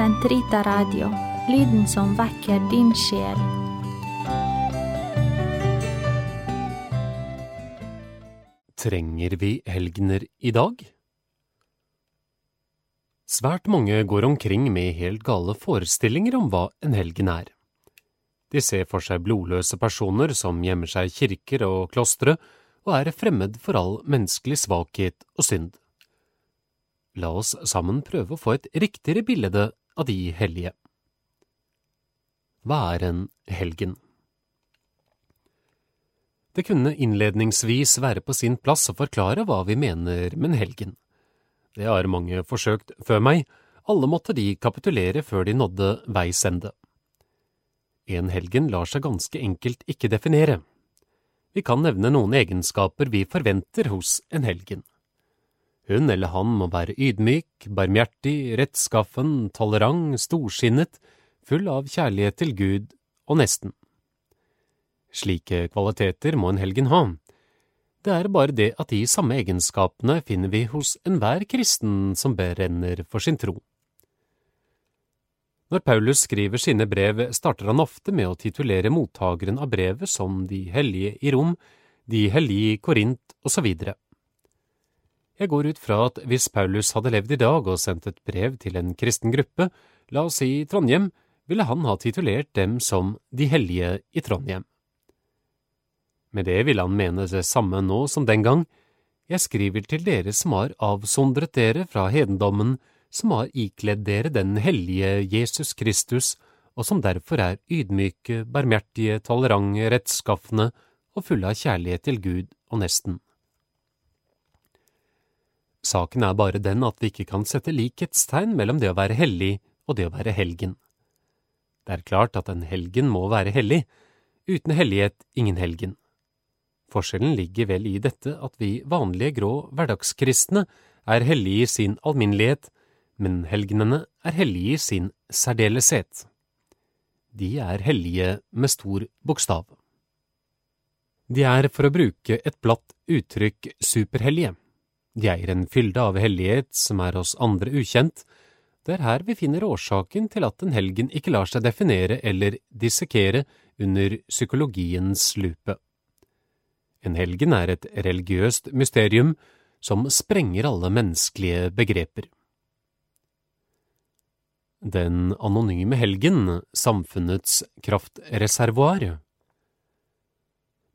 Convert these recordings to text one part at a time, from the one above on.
Sentrita Radio, lyden som vekker din sjel. Trenger vi helgener i dag? Svært mange går omkring med helt gale forestillinger om hva en helgen er. De ser for seg blodløse personer som gjemmer seg i kirker og klostre og er fremmed for all menneskelig svakhet og synd. La oss sammen prøve å få et riktigere bilde av de hellige. Hva er en helgen? Det kunne innledningsvis være på sin plass å forklare hva vi mener med en helgen. Det har mange forsøkt før meg, alle måtte de kapitulere før de nådde veis ende. En helgen lar seg ganske enkelt ikke definere. Vi kan nevne noen egenskaper vi forventer hos en helgen. Hun eller han må være ydmyk, barmhjertig, rettskaffen, tolerant, storsinnet, full av kjærlighet til Gud og nesten. Slike kvaliteter må en helgen ha. Det er bare det at de samme egenskapene finner vi hos enhver kristen som berenner for sin tro. Når Paulus skriver sine brev, starter han ofte med å titulere mottageren av brevet som de hellige i Rom, de hellige i Korint osv. Jeg går ut fra at hvis Paulus hadde levd i dag og sendt et brev til en kristen gruppe, la oss si Trondheim, ville han ha titulert dem som De hellige i Trondheim. Med det ville han mene det samme nå som den gang. Jeg skriver til dere som har avsondret dere fra hedendommen, som har ikledd dere den hellige Jesus Kristus, og som derfor er ydmyke, barmhjertige, tolerante, rettskaffende og fulle av kjærlighet til Gud og nesten. Saken er bare den at vi ikke kan sette likhetstegn mellom det å være hellig og det å være helgen. Det er klart at en helgen må være hellig, uten hellighet ingen helgen. Forskjellen ligger vel i dette at vi vanlige grå hverdagskristne er hellige i sin alminnelighet, men helgenene er hellige i sin særdeleshet. De er hellige med stor bokstav. De er, for å bruke et blatt uttrykk, superhellige. De er en fylde av hellighet som er oss andre ukjent. Det er her vi finner årsaken til at en helgen ikke lar seg definere eller dissekere under psykologiens lupe. En helgen er et religiøst mysterium som sprenger alle menneskelige begreper. Den anonyme helgen, samfunnets kraftreservoar.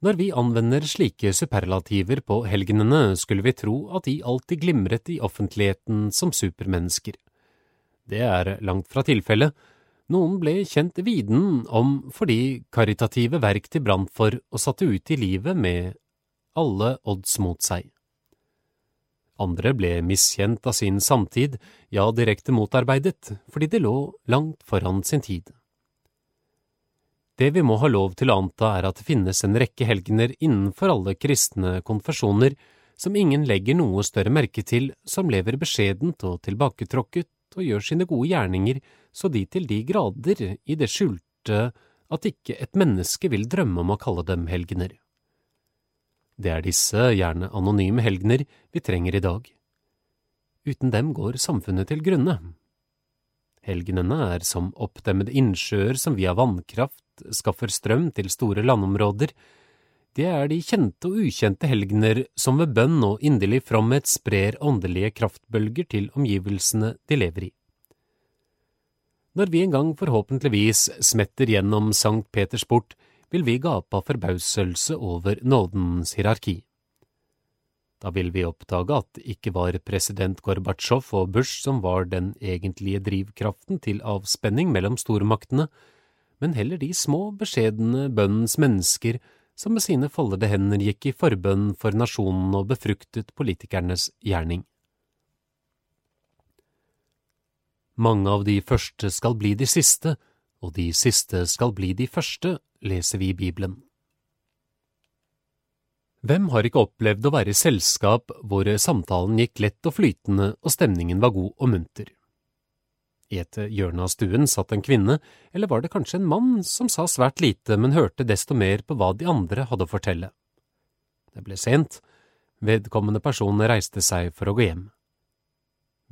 Når vi anvender slike superlativer på helgenene, skulle vi tro at de alltid glimret i offentligheten som supermennesker. Det er langt fra tilfellet. Noen ble kjent viden om fordi karitative verk de brant for og satte ut i livet med alle odds mot seg. Andre ble miskjent av sin samtid, ja, direkte motarbeidet, fordi de lå langt foran sin tid. Det vi må ha lov til å anta er at det finnes en rekke helgener innenfor alle kristne konfesjoner som ingen legger noe større merke til, som lever beskjedent og tilbaketråkket og gjør sine gode gjerninger så de til de grader i det skjulte at ikke et menneske vil drømme om å kalle dem helgener. Det er disse, gjerne anonyme helgener, vi trenger i dag. Uten dem går samfunnet til grunne. Helgenene er som oppdemmede innsjøer som via vannkraft skaffer strøm til store landområder. Det er de kjente og ukjente helgener som ved bønn og inderlig fromhet sprer åndelige kraftbølger til omgivelsene de lever i. Når vi en gang forhåpentligvis smetter gjennom Sankt Peters port, vil vi gape av forbauselse over nådens hierarki. Da vil vi oppdage at det ikke var president Gorbatsjov og Bush som var den egentlige drivkraften til avspenning mellom stormaktene, men heller de små, beskjedne bønnens mennesker som med sine foldede hender gikk i forbønn for nasjonen og befruktet politikernes gjerning. Mange av de første skal bli de siste, og de siste skal bli de første, leser vi i Bibelen. Hvem har ikke opplevd å være i selskap hvor samtalen gikk lett og flytende og stemningen var god og munter? I et hjørne av stuen satt en kvinne, eller var det kanskje en mann, som sa svært lite, men hørte desto mer på hva de andre hadde å fortelle. Det ble sent, vedkommende person reiste seg for å gå hjem.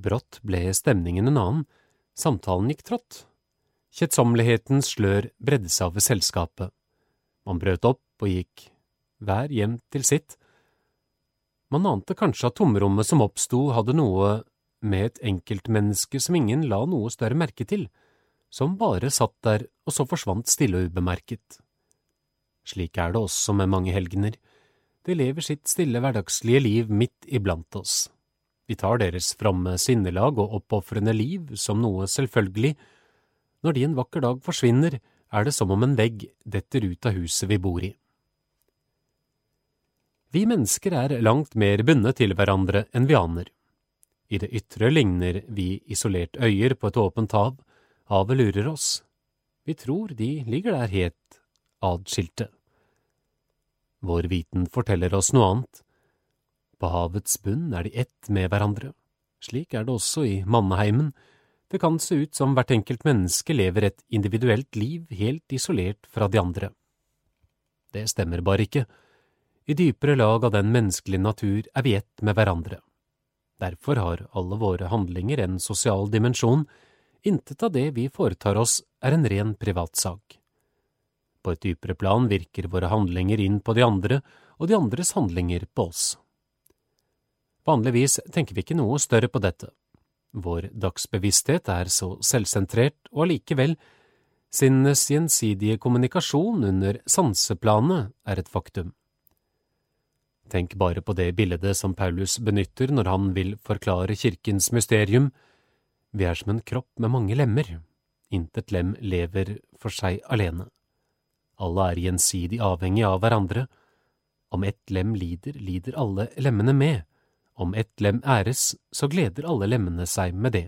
Brått ble stemningen en annen, Samtalen gikk trått. Kjedsommelighetens slør bredde seg over selskapet. Man brøt opp og gikk hver hjem til sitt. Man ante kanskje at tomrommet som oppsto, hadde noe med et enkeltmenneske som ingen la noe større merke til, som bare satt der og så forsvant stille og ubemerket. Slik er det også med mange helgener. De lever sitt stille hverdagslige liv midt iblant oss. Vi tar deres fromme sinnelag og oppofrende liv som noe selvfølgelig. Når de en vakker dag forsvinner, er det som om en vegg detter ut av huset vi bor i. Vi mennesker er langt mer bundet til hverandre enn vi aner. I det ytre ligner vi isolert øyer på et åpent hav, havet lurer oss. Vi tror de ligger der helt adskilte. Vår viten forteller oss noe annet. På havets bunn er de ett med hverandre. Slik er det også i manneheimen. Det kan se ut som hvert enkelt menneske lever et individuelt liv helt isolert fra de andre. Det stemmer bare ikke. I dypere lag av den menneskelige natur er vi ett med hverandre. Derfor har alle våre handlinger en sosial dimensjon. Intet av det vi foretar oss er en ren privatsak. På et dypere plan virker våre handlinger inn på de andre og de andres handlinger på oss. Vanligvis tenker vi ikke noe større på dette. Vår dagsbevissthet er så selvsentrert, og allikevel, sinnes gjensidige kommunikasjon under sanseplanet er et faktum. Tenk bare på det bildet som Paulus benytter når han vil forklare kirkens mysterium. Vi er som en kropp med mange lemmer. Intet lem lever for seg alene. Alle er gjensidig avhengig av hverandre. Om ett lem lider, lider alle lemmene med. Om ett lem æres, så gleder alle lemmene seg med det.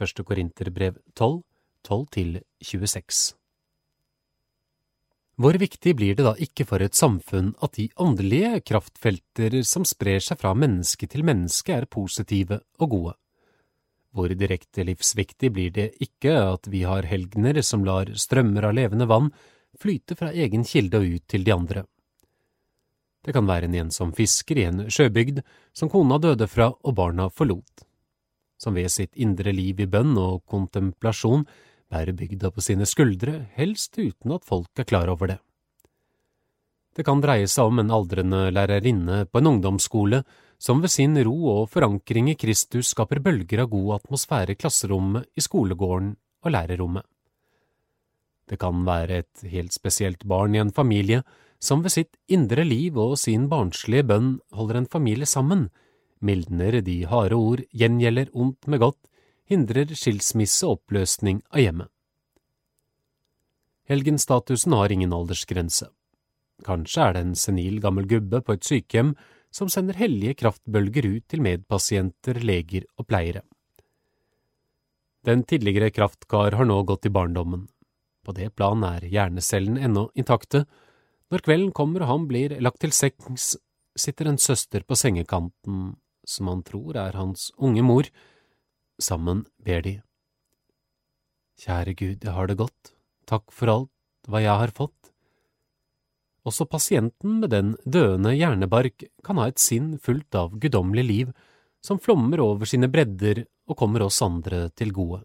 Første Korinterbrev 12, 12–26 Hvor viktig blir det da ikke for et samfunn at de åndelige kraftfelter som sprer seg fra menneske til menneske, er positive og gode? Hvor direkte livsviktig blir det ikke at vi har helgener som lar strømmer av levende vann flyte fra egen kilde og ut til de andre. Det kan være en ensom fisker i en sjøbygd som kona døde fra og barna forlot, som ved sitt indre liv i bønn og kontemplasjon bærer bygda på sine skuldre, helst uten at folk er klar over det. Det kan dreie seg om en aldrende lærerinne på en ungdomsskole som ved sin ro og forankring i Kristus skaper bølger av god atmosfære i klasserommet, i skolegården og lærerrommet. Det kan være et helt spesielt barn i en familie som ved sitt indre liv og sin barnslige bønn holder en familie sammen, mildner de harde ord, gjengjelder ondt med godt, hindrer skilsmisse og oppløsning av hjemmet. Helgenstatusen har ingen aldersgrense. Kanskje er det en senil gammel gubbe på et sykehjem som sender hellige kraftbølger ut til medpasienter, leger og pleiere. Den tidligere kraftkar har nå gått i barndommen. På det plan er hjernecellene ennå intakte. Når kvelden kommer og han blir lagt til sengs, sitter en søster på sengekanten, som han tror er hans unge mor. Sammen ber de. Kjære Gud, jeg har det godt, takk for alt hva jeg har fått. Også pasienten med den døende hjernebark kan ha et sinn fullt av guddommelig liv, som flommer over sine bredder og kommer oss andre til gode.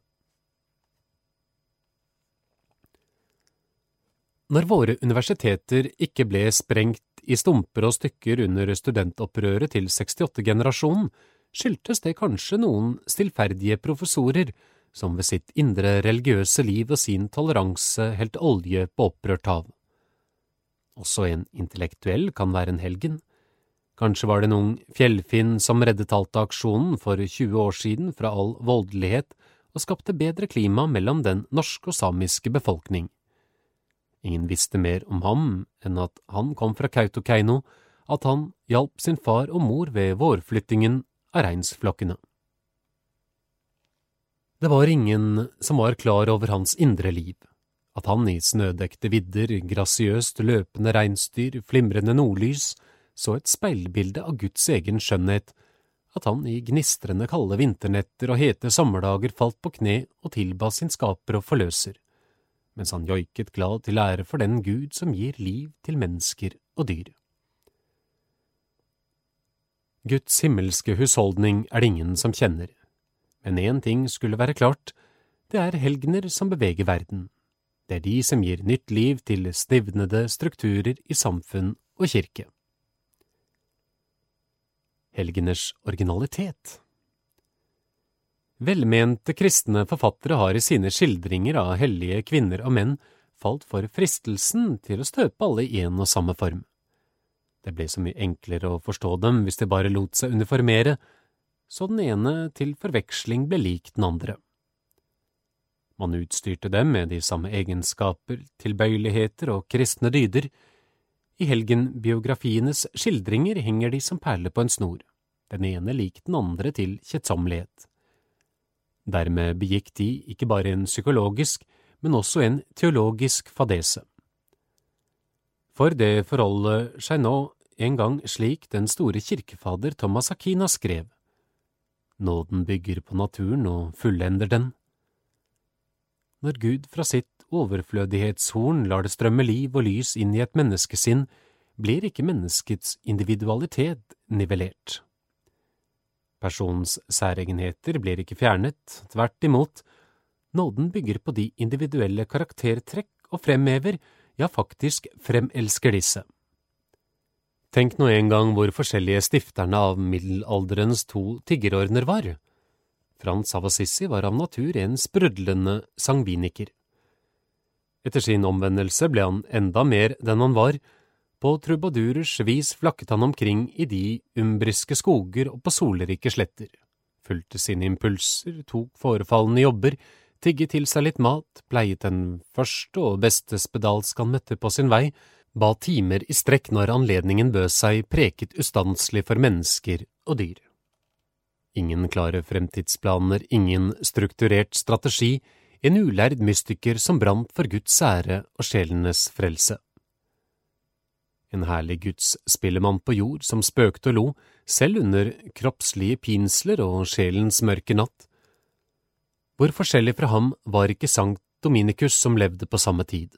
Når våre universiteter ikke ble sprengt i stumper og stykker under studentopprøret til 68-generasjonen, skyldtes det kanskje noen stillferdige professorer som ved sitt indre religiøse liv og sin toleranse helte olje på opprørt hav. Også en intellektuell kan være en helgen. Kanskje var det en ung fjellfinn som reddet Alta-aksjonen for 20 år siden fra all voldelighet og skapte bedre klima mellom den norske og samiske befolkning. Ingen visste mer om ham enn at han kom fra Kautokeino, at han hjalp sin far og mor ved vårflyttingen av reinsflokkene. Det var ingen som var klar over hans indre liv, at han i snødekte vidder, grasiøst løpende reinsdyr, flimrende nordlys, så et speilbilde av Guds egen skjønnhet, at han i gnistrende kalde vinternetter og hete sommerdager falt på kne og tilba sin skaper og forløser mens han joiket glad til ære for den Gud som gir liv til mennesker og dyr. Guds himmelske husholdning er det ingen som kjenner, men én ting skulle være klart, Det er helgener som beveger verden. Det er de som gir nytt liv til stivnede strukturer i samfunn og kirke. Helgeners originalitet Velmente kristne forfattere har i sine skildringer av hellige kvinner og menn falt for fristelsen til å støpe alle i en og samme form. Det ble så mye enklere å forstå dem hvis de bare lot seg uniformere, så den ene til forveksling ble lik den andre. Man utstyrte dem med de samme egenskaper, tilbøyeligheter og kristne dyder. I helgenbiografienes skildringer henger de som perler på en snor, den ene lik den andre til kjedsommelighet. Dermed begikk de ikke bare en psykologisk, men også en teologisk fadese. For det forholder seg nå en gang slik den store kirkefader Thomas Akina skrev. Nåden bygger på naturen og fullender den. Når Gud fra sitt overflødighetshorn lar det strømme liv og lys inn i et menneskesinn, blir ikke menneskets individualitet nivellert. Persons særegenheter blir ikke fjernet, tvert imot, nåden bygger på de individuelle karaktertrekk og fremhever, ja faktisk fremelsker disse. Tenk nå en gang hvor forskjellige stifterne av middelalderens to tiggerordner var. Frans av Assisi var av natur en sprudlende sangviniker. Etter sin omvendelse ble han enda mer den han var, på trubadurers vis flakket han omkring i de umbriske skoger og på solrike sletter, fulgte sine impulser, tok forefallende jobber, tigget til seg litt mat, pleiet den første og beste spedalsk han møtte på sin vei, ba timer i strekk når anledningen bød seg, preket ustanselig for mennesker og dyr. Ingen klare fremtidsplaner, ingen strukturert strategi, en ulærd mystiker som brant for Guds ære og sjelenes frelse en herlig gudsspillemann på jord som spøkte og lo, selv under kroppslige pinsler og sjelens mørke natt. Hvor forskjellig fra ham var ikke Sankt Dominikus som levde på samme tid.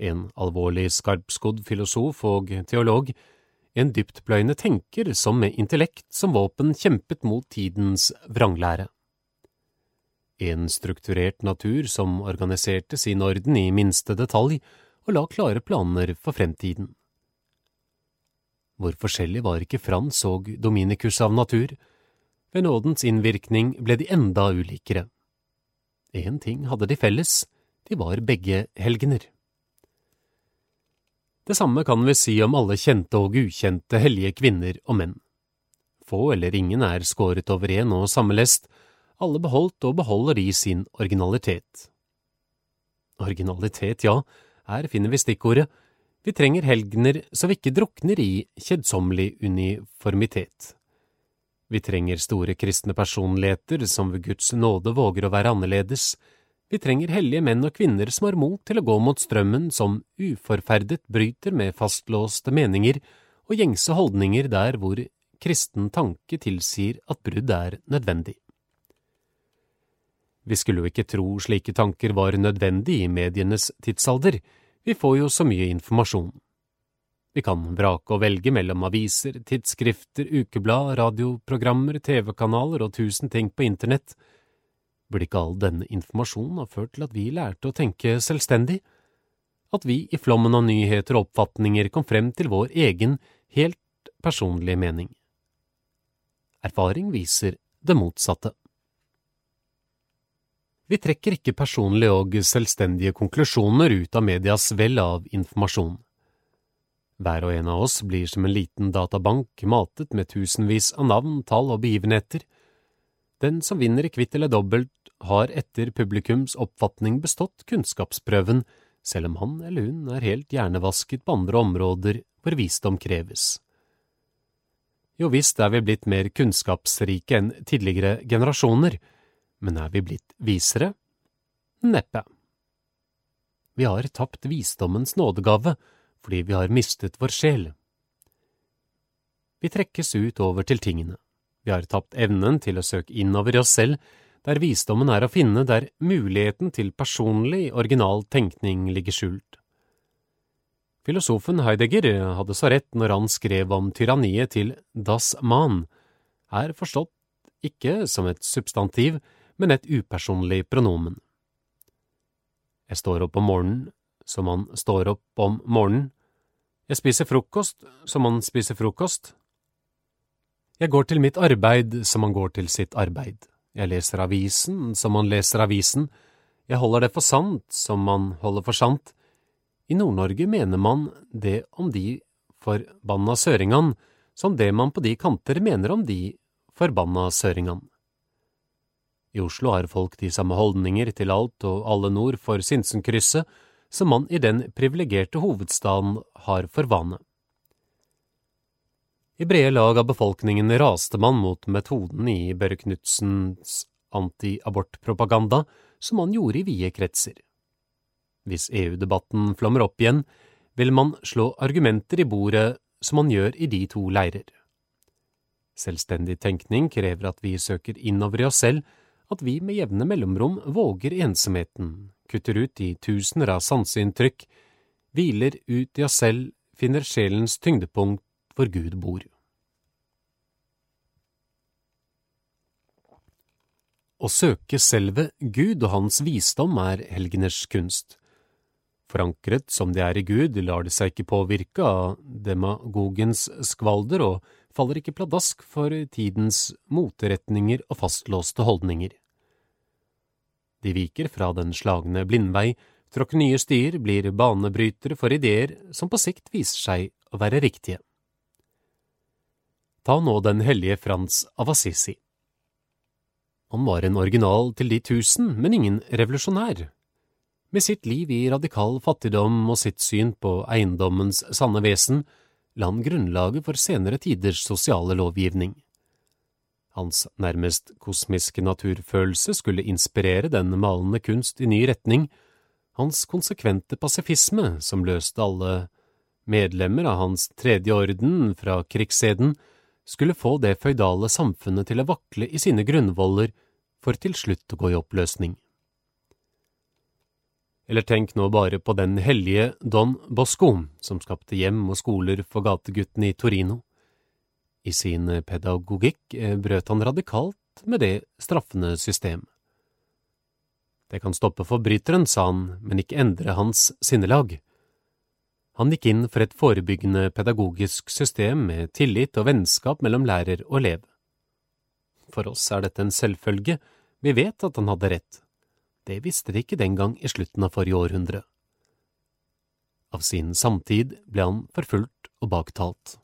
En alvorlig skarpskodd filosof og teolog, en dyptpløyende tenker som med intellekt som våpen kjempet mot tidens vranglære. En strukturert natur som organiserte sin orden i minste detalj og la klare planer for fremtiden. Hvor forskjellig var ikke Frans og Dominicus av natur? Ved nådens innvirkning ble de enda ulikere. Én ting hadde de felles, de var begge helgener. Det samme kan vi si om alle kjente og ukjente hellige kvinner og menn. Få eller ingen er skåret over en og samme lest, alle beholdt og beholder de sin originalitet. Originalitet, ja, her finner vi stikkordet, vi trenger helgener så vi ikke drukner i kjedsommelig uniformitet. Vi trenger store kristne personligheter som ved Guds nåde våger å være annerledes. Vi trenger hellige menn og kvinner som har mot til å gå mot strømmen, som uforferdet bryter med fastlåste meninger og gjengse holdninger der hvor kristen tanke tilsier at brudd er nødvendig. Vi skulle jo ikke tro slike tanker var nødvendig i medienes tidsalder, vi får jo så mye informasjon. Vi kan vrake og velge mellom aviser, tidsskrifter, ukeblad, radioprogrammer, TV-kanaler og tusen ting på internett. Burde ikke all denne informasjonen ha ført til at vi lærte å tenke selvstendig? At vi i flommen av nyheter og oppfatninger kom frem til vår egen, helt personlige mening? Erfaring viser det motsatte. Vi trekker ikke personlige og selvstendige konklusjoner ut av medias vel av informasjon. Hver og en av oss blir som en liten databank matet med tusenvis av navn, tall og begivenheter. Den som vinner i kvitt eller dobbelt, har etter publikums oppfatning bestått kunnskapsprøven, selv om han eller hun er helt hjernevasket på andre områder hvor visdom kreves. Jo visst er vi blitt mer kunnskapsrike enn tidligere generasjoner, men er vi blitt visere? Neppe. Vi har tapt visdommens nådegave fordi vi har mistet vår sjel. Vi trekkes ut over til tingene. Vi har tapt evnen til å søke innover i oss selv, der visdommen er å finne der muligheten til personlig, original tenkning ligger skjult. Filosofen Heidegger hadde så rett når han skrev om tyranniet til das man, er forstått ikke som et substantiv, men et upersonlig pronomen. Jeg står opp om morgenen som man står opp om morgenen. Jeg spiser frokost som man spiser frokost. Jeg går til mitt arbeid som man går til sitt arbeid. Jeg leser avisen som man leser avisen. Jeg holder det for sant som man holder for sant. I Nord-Norge mener man det om de forbanna søringene som det man på de kanter mener om de forbanna søringene. I Oslo har folk de samme holdninger til alt og alle nord for Sinsenkrysset som man i den privilegerte hovedstaden har for vane. I brede lag av befolkningen raste man mot metoden i Børre Knudsens antiabortpropaganda som han gjorde i vide kretser. Hvis EU-debatten flommer opp igjen, vil man slå argumenter i bordet som man gjør i de to leirer. Selvstendig tenkning krever at vi søker innover i oss selv, at vi med jevne mellomrom våger ensomheten, kutter ut i tusener av sanseinntrykk, hviler ut i oss selv, finner sjelens tyngdepunkt hvor Gud bor. Å søke selve Gud og hans visdom er helgeners kunst. Forankret som de er i Gud, lar de seg ikke påvirke av demagogens skvalder og faller ikke pladask for tidens moteretninger og fastlåste holdninger. De viker fra den slagne blindvei, tråkker nye stier, blir banebrytere for ideer som på sikt viser seg å være riktige. Ta nå den hellige Frans av Assisi. Han var en original til de tusen, men ingen revolusjonær. Med sitt liv i radikal fattigdom og sitt syn på eiendommens sanne vesen la han grunnlaget for senere tiders sosiale lovgivning. Hans nærmest kosmiske naturfølelse skulle inspirere den malende kunst i ny retning, hans konsekvente pasifisme, som løste alle medlemmer av hans tredje orden fra krigseden, skulle få det føydale samfunnet til å vakle i sine grunnvoller for til slutt å gå i oppløsning. Eller tenk nå bare på den hellige Don Bosco, som skapte hjem og skoler for gateguttene i Torino. I sin pedagogikk eh, brøt han radikalt med det straffende system. Det kan stoppe forbryteren, sa han, men ikke endre hans sinnelag. Han gikk inn for et forebyggende pedagogisk system med tillit og vennskap mellom lærer og elev. For oss er dette en selvfølge, vi vet at han hadde rett. Det visste de ikke den gang i slutten av forrige århundre. Av sin samtid ble han forfulgt og baktalt.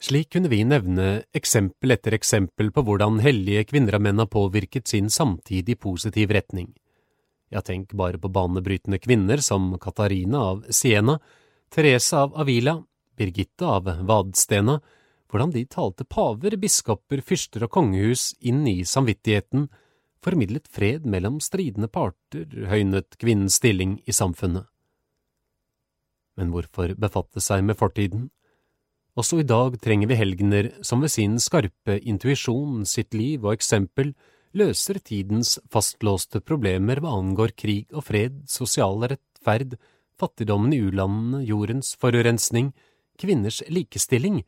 Slik kunne vi nevne eksempel etter eksempel på hvordan hellige kvinner og menn har påvirket sin samtid i positiv retning. Ja, tenk bare på banebrytende kvinner som Katarina av Siena, Therese av Avila, Birgitte av Vadstena, hvordan de talte paver, biskoper, fyrster og kongehus inn i samvittigheten, formidlet fred mellom stridende parter, høynet kvinnens stilling i samfunnet. Men hvorfor befatte seg med fortiden? Også i dag trenger vi helgener som ved sin skarpe intuisjon, sitt liv og eksempel løser tidens fastlåste problemer hva angår krig og fred, sosial rettferd, fattigdommen i u-landene, jordens forurensning, kvinners likestilling,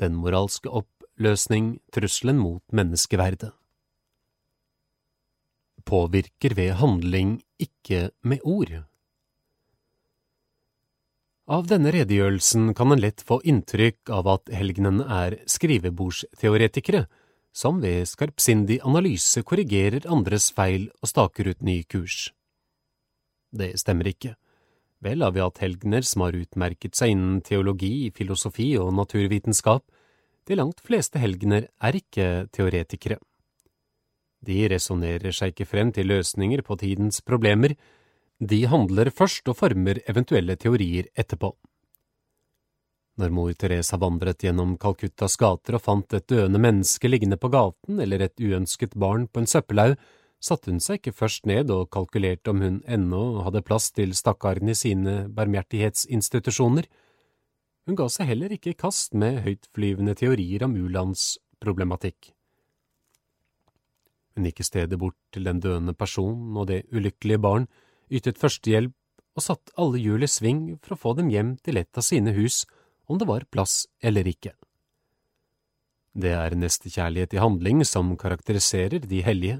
den moralske oppløsning, trusselen mot menneskeverdet. Påvirker ved handling, ikke med ord. Av denne redegjørelsen kan en lett få inntrykk av at helgenene er skrivebordsteoretikere, som ved skarpsindig analyse korrigerer andres feil og staker ut ny kurs. Det stemmer ikke. Vel har vi hatt helgener som har utmerket seg innen teologi, filosofi og naturvitenskap. De langt fleste helgener er ikke teoretikere. De resonnerer seg ikke frem til løsninger på tidens problemer, de handler først og former eventuelle teorier etterpå. Når mor Teresa vandret gjennom Calcuttas gater og fant et døende menneske liggende på gaten eller et uønsket barn på en søppelhaug, satte hun seg ikke først ned og kalkulerte om hun ennå hadde plass til stakkaren i sine barmhjertighetsinstitusjoner. Hun ga seg heller ikke i kast med høytflyvende teorier om u-landsproblematikk. Hun gikk i stedet bort til den døende personen og det ulykkelige barn, ytet førstehjelp og satte alle hjul i sving for å få dem hjem til et av sine hus, om det var plass eller ikke. Det er nestekjærlighet i handling som karakteriserer de hellige.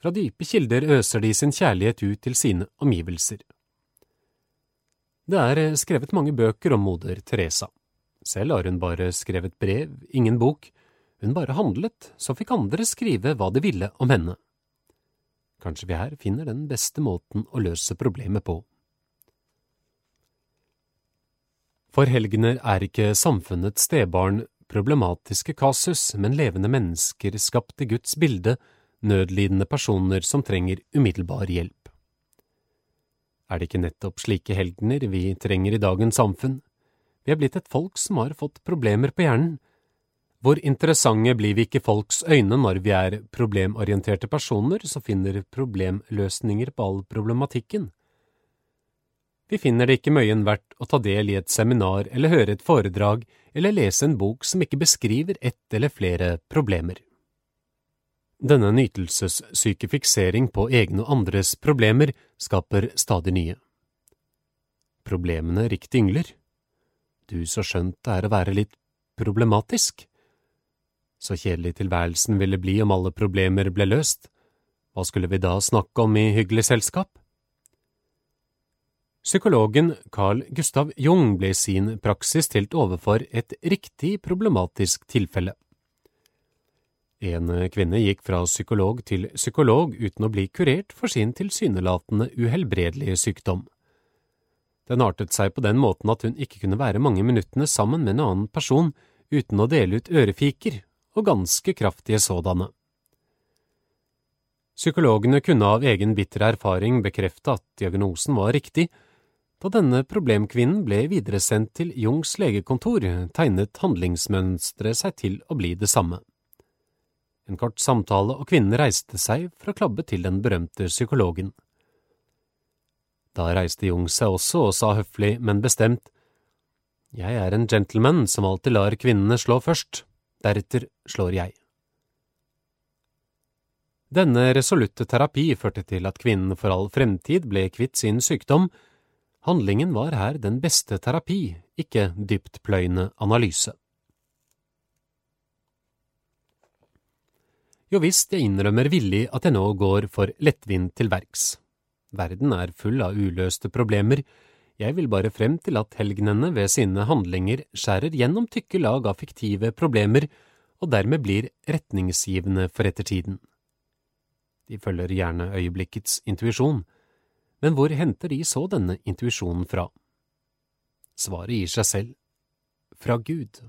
Fra dype kilder øser de sin kjærlighet ut til sine omgivelser. Det er skrevet mange bøker om moder Teresa. Selv har hun bare skrevet brev, ingen bok. Hun bare handlet, så fikk andre skrive hva de ville om henne. Kanskje vi her finner den beste måten å løse problemet på. For helgener er ikke samfunnets stebarn problematiske kasus, men levende mennesker skapt i Guds bilde, nødlidende personer som trenger umiddelbar hjelp. Er det ikke nettopp slike helgener vi trenger i dagens samfunn? Vi er blitt et folk som har fått problemer på hjernen. Hvor interessante blir vi ikke folks øyne når vi er problemorienterte personer som finner problemløsninger på all problematikken? Vi finner det ikke møyen verdt å ta del i et seminar eller høre et foredrag eller lese en bok som ikke beskriver ett eller flere problemer. Denne nytelsessyke fiksering på egne og andres problemer skaper stadig nye. Problemene riktig yngler. Du så skjønt det er å være litt problematisk. Så kjedelig tilværelsen ville bli om alle problemer ble løst. Hva skulle vi da snakke om i hyggelig selskap? Psykologen Carl Gustav Jung ble i sin praksis stilt overfor et riktig problematisk tilfelle. En kvinne gikk fra psykolog til psykolog uten å bli kurert for sin tilsynelatende uhelbredelige sykdom. Den artet seg på den måten at hun ikke kunne være mange minuttene sammen med en annen person uten å dele ut ørefiker, og ganske kraftige sådanne. Psykologene kunne av egen bitter erfaring bekrefte at diagnosen var riktig, da denne problemkvinnen ble videresendt til Jungs legekontor, tegnet handlingsmønsteret seg til å bli det samme. En kort samtale, og kvinnen reiste seg for å klabbe til den berømte psykologen. Da reiste Jung seg også og sa høflig, men bestemt, Jeg er en gentleman som alltid lar kvinnene slå først, deretter slår jeg. Denne resolutte terapi førte til at kvinnen for all fremtid ble kvitt sin sykdom, Handlingen var her den beste terapi, ikke dyptpløyende analyse. Jo visst, jeg innrømmer villig at jeg nå går for lettvint til verks. Verden er full av uløste problemer, jeg vil bare frem til at helgenene ved sine handlinger skjærer gjennom tykke lag av fiktive problemer og dermed blir retningsgivende for ettertiden. De følger gjerne øyeblikkets intuisjon men hvor henter de så denne intuisjonen fra? Svaret gir seg selv – fra Gud.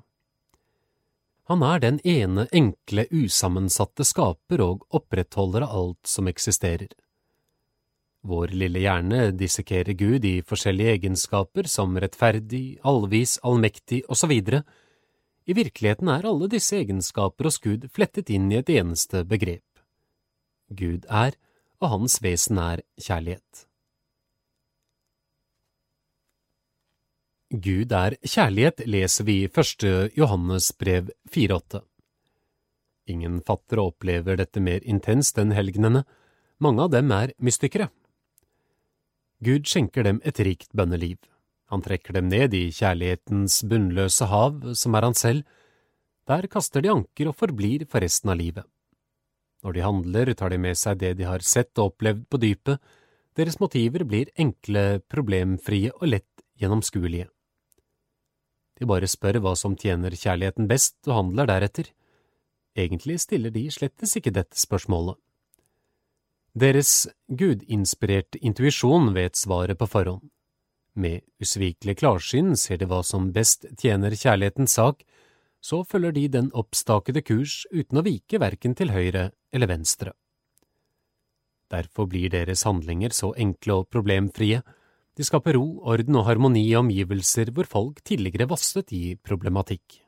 Han er den ene enkle, usammensatte skaper og opprettholder av alt som eksisterer. Vår lille hjerne dissekerer Gud i forskjellige egenskaper som rettferdig, allvis, allmektig osv. I virkeligheten er alle disse egenskaper hos Gud flettet inn i et eneste begrep. Gud er, og hans vesen er kjærlighet. Gud er kjærlighet leser vi i første Johannes brev 4,8. Ingen fatter og opplever dette mer intenst enn helgenene, mange av dem er mystikere. Gud skjenker dem et rikt bønneliv. Han trekker dem ned i kjærlighetens bunnløse hav, som er han selv. Der kaster de anker og forblir for resten av livet. Når de handler, tar de med seg det de har sett og opplevd på dypet, deres motiver blir enkle, problemfrie og lett gjennomskuelige. De bare spør hva som tjener kjærligheten best, og handler deretter. Egentlig stiller de slettes ikke dette spørsmålet. Deres gudinspirerte intuisjon vet svaret på forhånd. Med usvikelig klarsyn ser de hva som best tjener kjærlighetens sak, så følger de den oppstakede kurs uten å vike verken til høyre eller venstre. Derfor blir deres handlinger så enkle og problemfrie, de skaper ro, orden og harmoni i omgivelser hvor folk tidligere vasset i problematikk.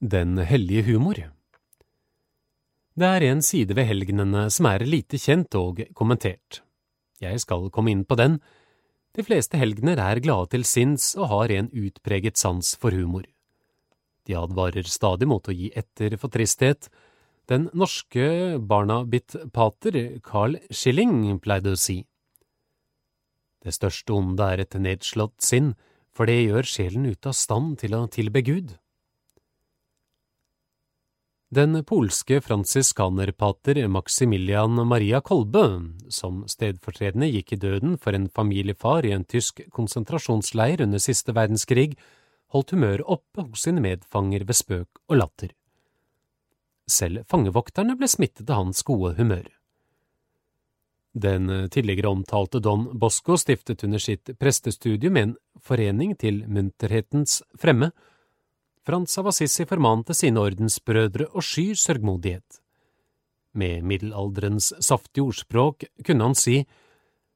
Den hellige humor Det er en side ved helgenene som er lite kjent og kommentert. Jeg skal komme inn på den. De fleste helgener er glade til sinns og har en utpreget sans for humor. De advarer stadig mot å gi etter for tristhet, den norske barna-bitt-pater Carl Schilling pleide å si. Det største onde er et nedslått sinn, for det gjør sjelen ute av stand til å tilbe Gud. Den polske fransiskanerpater Maximilian Maria Kolbe, som stedfortredende gikk i døden for en familiefar i en tysk konsentrasjonsleir under siste verdenskrig, holdt humøret oppe hos sine medfanger ved spøk og latter. Selv fangevokterne ble smittet av hans gode humør. Den tidligere omtalte Don Bosco stiftet under sitt prestestudium en forening til munterhetens fremme. Frans av Assisi formante sine ordensbrødre å sky sørgmodighet. Med middelalderens saftige ordspråk kunne han si,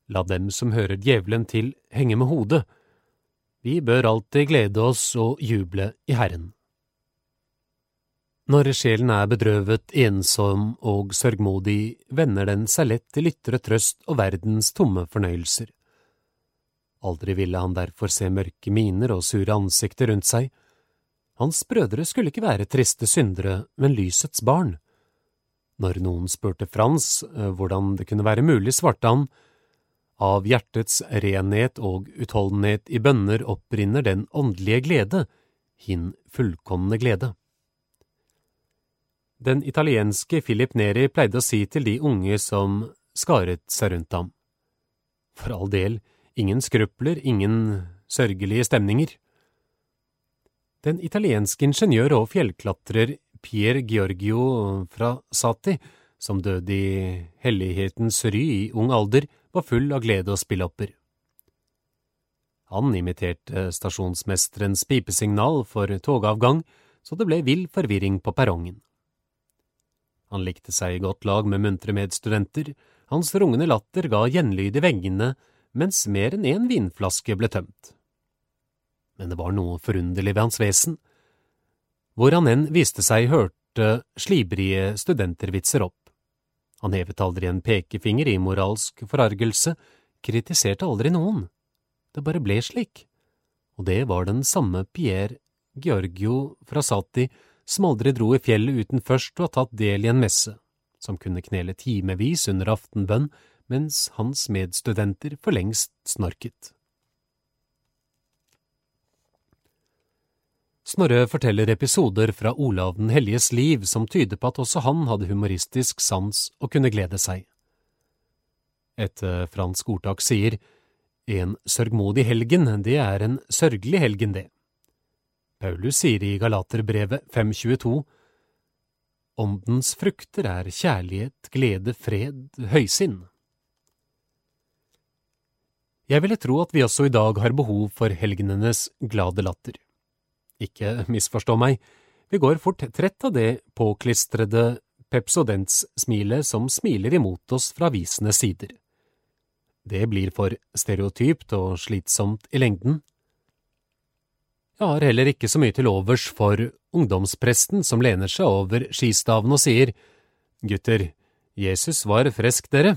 La dem som hører djevelen til, henge med hodet. Vi bør alltid glede oss og juble i Herren. Når sjelen er bedrøvet, ensom og sørgmodig, vender den seg lett til ytre trøst og verdens tomme fornøyelser. Aldri ville han derfor se mørke miner og sure ansikter rundt seg. Hans brødre skulle ikke være triste syndere, men lysets barn. Når noen spurte Frans eh, hvordan det kunne være mulig, svarte han, av hjertets renhet og utholdenhet i bønner opprinner den åndelige glede, hin fullkomne glede. Den italienske Philip Neri pleide å si til de unge som skaret seg rundt ham. For all del, ingen skrupler, ingen sørgelige stemninger. Den italienske ingeniør og fjellklatrer Pier Giorgio fra Sati, som døde i hellighetens ry i ung alder, var full av glede og spillopper. Han imiterte stasjonsmesterens pipesignal for togavgang, så det ble vill forvirring på perrongen. Han likte seg i godt lag med muntre medstudenter, hans rungende latter ga gjenlyd i veggene mens mer enn én vinflaske ble tømt. Men det var noe forunderlig ved hans vesen. Hvor han enn viste seg, hørte slibrige studentervitser opp. Han hevet aldri en pekefinger i moralsk forargelse, kritiserte aldri noen. Det bare ble slik. Og det var den samme Pierre Giorgio Frassati som aldri dro i fjellet uten først å ha tatt del i en messe, som kunne knele timevis under aftenbønn mens hans medstudenter for lengst snorket. Snorre forteller episoder fra Olav den helliges liv som tyder på at også han hadde humoristisk sans og kunne glede seg. Et eh, fransk ordtak sier en sørgmodig helgen, det er en sørgelig helgen, det. Paulus sier i Galaterbrevet 5.22 Åndens frukter er kjærlighet, glede, fred, høysinn. Jeg ville tro at vi også i dag har behov for helgenenes glade latter. Ikke misforstå meg, vi går fort trett av det påklistrede Pepsodents-smilet som smiler imot oss fra avisenes sider. Det blir for stereotypt og slitsomt i lengden. Jeg har heller ikke så mye til overs for ungdomspresten som lener seg over skistaven og sier, Gutter, Jesus var frisk, dere.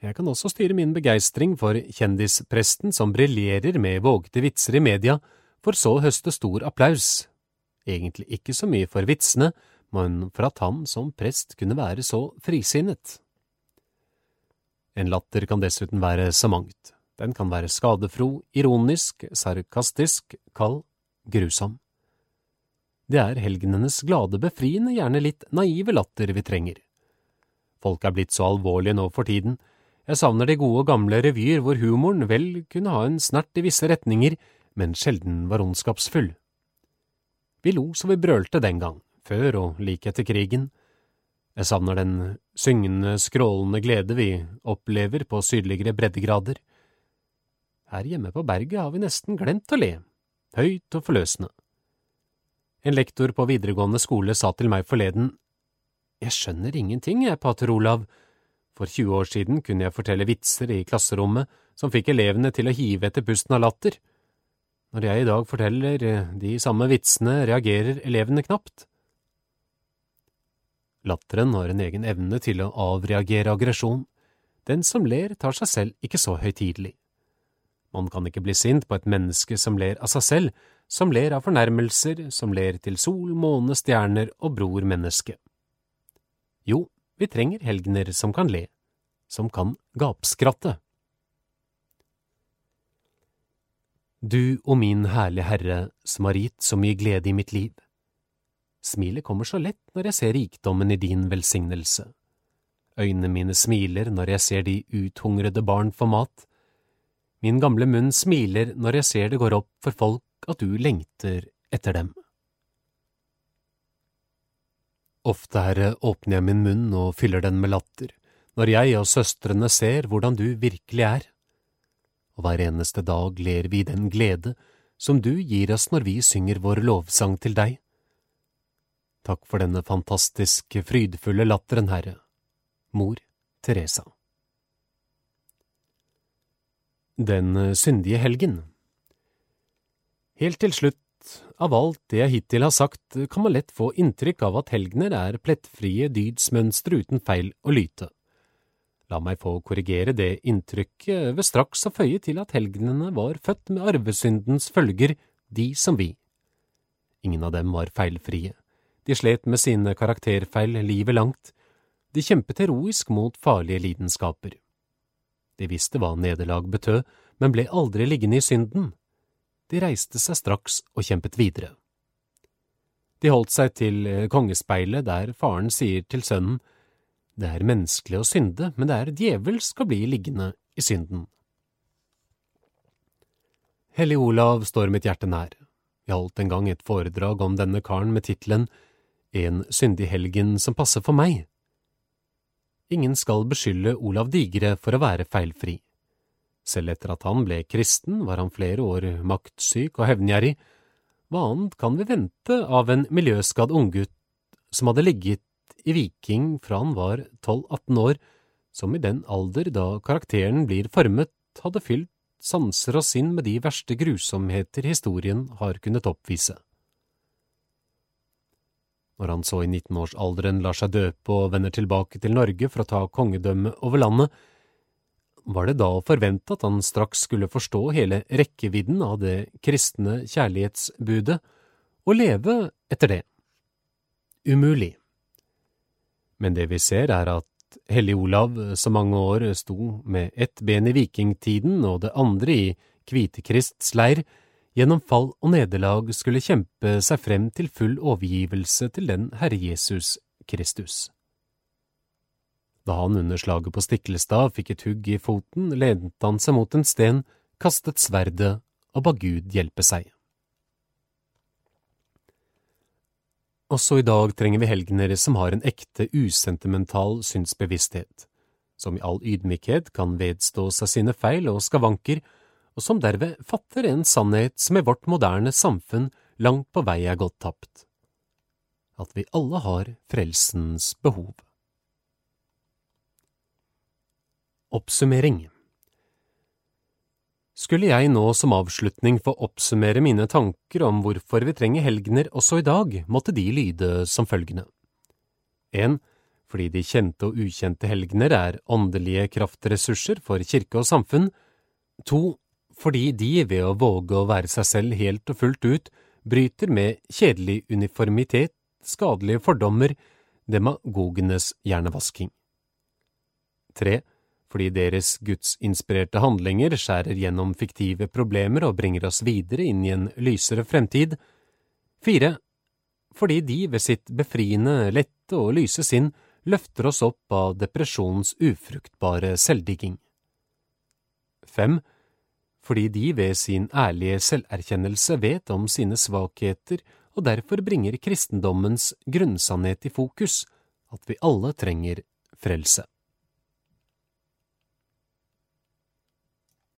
Jeg kan også styre min begeistring for kjendispresten som briljerer med vågte vitser i media, for så å høste stor applaus. Egentlig ikke så mye for vitsene, men for at han som prest kunne være så frisinnet. En latter kan dessuten være så mangt. Den kan være skadefro, ironisk, sarkastisk, kald, grusom. Det er helgenenes glade, befriende, gjerne litt naive latter vi trenger. Folk er blitt så alvorlige nå for tiden. Jeg savner de gode, gamle revyer hvor humoren vel kunne ha en snert i visse retninger, men sjelden var ondskapsfull. Vi lo så vi brølte den gang, før og like etter krigen. Jeg savner den syngende, skrålende glede vi opplever på sydligere breddegrader. Her hjemme på berget har vi nesten glemt å le, høyt og forløsende. En lektor på videregående skole sa til meg forleden, Jeg skjønner ingenting, jeg, pater Olav. For 20 år siden kunne jeg fortelle vitser i klasserommet som fikk elevene til å hive etter pusten av latter. Når jeg i dag forteller de samme vitsene, reagerer elevene knapt. Latteren har en egen evne til å avreagere aggresjon. Den som ler, tar seg selv ikke så høytidelig. Man kan ikke bli sint på et menneske som ler av seg selv, som ler av fornærmelser, som ler til sol, måne, stjerner og bror menneske. Jo, vi trenger helgener som kan le, som kan gapskratte. Du og min herlige Herre, som har gitt så mye glede i mitt liv. Smilet kommer så lett når jeg ser rikdommen i din velsignelse. Øynene mine smiler når jeg ser de uthungrede barn få mat. Min gamle munn smiler når jeg ser det går opp for folk at du lengter etter dem. Ofte, Herre, åpner jeg min munn og fyller den med latter, når jeg og søstrene ser hvordan du virkelig er og hver eneste dag ler vi den glede som du gir oss når vi synger vår lovsang til deg. Takk for denne fantastiske, frydfulle latteren, Herre. Mor Teresa. Den syndige helgen Helt til slutt av alt det jeg hittil har sagt, kan man lett få inntrykk av at helgener er plettfrie dydsmønstre uten feil og lyte. La meg få korrigere det inntrykket ved straks å føye til at helgenene var født med arvesyndens følger, de som vi. Ingen av dem var feilfrie. De slet med sine karakterfeil livet langt. De kjempet heroisk mot farlige lidenskaper. De visste hva nederlag betød, men ble aldri liggende i synden. De reiste seg straks og kjempet videre. De holdt seg til kongespeilet der faren sier til sønnen det er menneskelig å synde, men det er djevelsk å bli liggende i synden. Hellig Olav står mitt hjerte nær. Jeg holdt en gang et foredrag om denne karen med tittelen En syndig helgen som passer for meg. Ingen skal beskylde Olav Digre for å være feilfri. Selv etter at han ble kristen, var han flere år maktsyk og hevngjerrig. Hva annet kan vi vente av en miljøskadd unggutt som hadde ligget i Viking fra han var 12–18 år, som i den alder da karakteren blir formet, hadde fylt sanser og sinn med de verste grusomheter historien har kunnet oppvise. Når han så i 19-årsalderen lar seg døpe og vender tilbake til Norge for å ta kongedømmet over landet, var det da å forvente at han straks skulle forstå hele rekkevidden av det kristne kjærlighetsbudet og leve etter det? Umulig. Men det vi ser er at Hellig Olav så mange år sto med ett ben i vikingtiden og det andre i Kvitekrists leir, gjennom fall og nederlag skulle kjempe seg frem til full overgivelse til den Herre Jesus Kristus. Da han under slaget på Stiklestad fikk et hugg i foten, lente han seg mot en sten, kastet sverdet og ba Gud hjelpe seg. Også i dag trenger vi helgener som har en ekte, usentimental synsbevissthet, som i all ydmykhet kan vedstå seg sine feil og skavanker, og som derved fatter en sannhet som i vårt moderne samfunn langt på vei er gått tapt. At vi alle har frelsens behov. Oppsummering skulle jeg nå som avslutning få oppsummere mine tanker om hvorfor vi trenger helgener også i dag, måtte de lyde som følgende. 1. Fordi de kjente og ukjente helgener er åndelige kraftressurser for kirke og samfunn. 2. Fordi de, ved å våge å være seg selv helt og fullt ut, bryter med kjedelig uniformitet, skadelige fordommer, demagogenes hjernevasking. 3 fordi deres gudsinspirerte handlinger skjærer gjennom fiktive problemer og bringer oss videre inn i en lysere fremtid. Fire, fordi de ved sitt befriende, lette og lyse sinn løfter oss opp av depresjonens ufruktbare selvdigging. Fem, fordi de ved sin ærlige selverkjennelse vet om sine svakheter og derfor bringer kristendommens grunnsannhet i fokus, at vi alle trenger frelse.